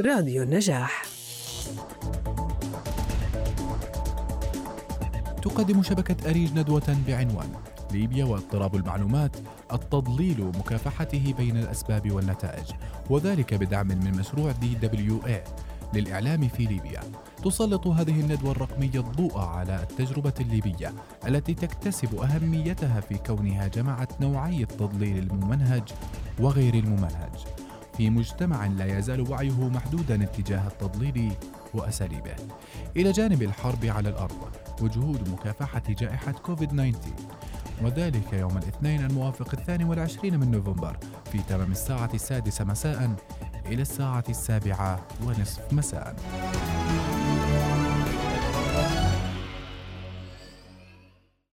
راديو النجاح. تقدم شبكة أريج ندوة بعنوان ليبيا واضطراب المعلومات التضليل ومكافحته بين الأسباب والنتائج وذلك بدعم من مشروع دي دبليو اي للإعلام في ليبيا. تسلط هذه الندوة الرقمية الضوء على التجربة الليبية التي تكتسب أهميتها في كونها جمعت نوعي التضليل الممنهج وغير الممنهج. في مجتمع لا يزال وعيه محدودا اتجاه التضليل وأساليبه. إلى جانب الحرب على الأرض وجهود مكافحة جائحة كوفيد 19 وذلك يوم الاثنين الموافق الثاني والعشرين من نوفمبر في تمام الساعة السادسة مساء إلى الساعة السابعة ونصف مساء.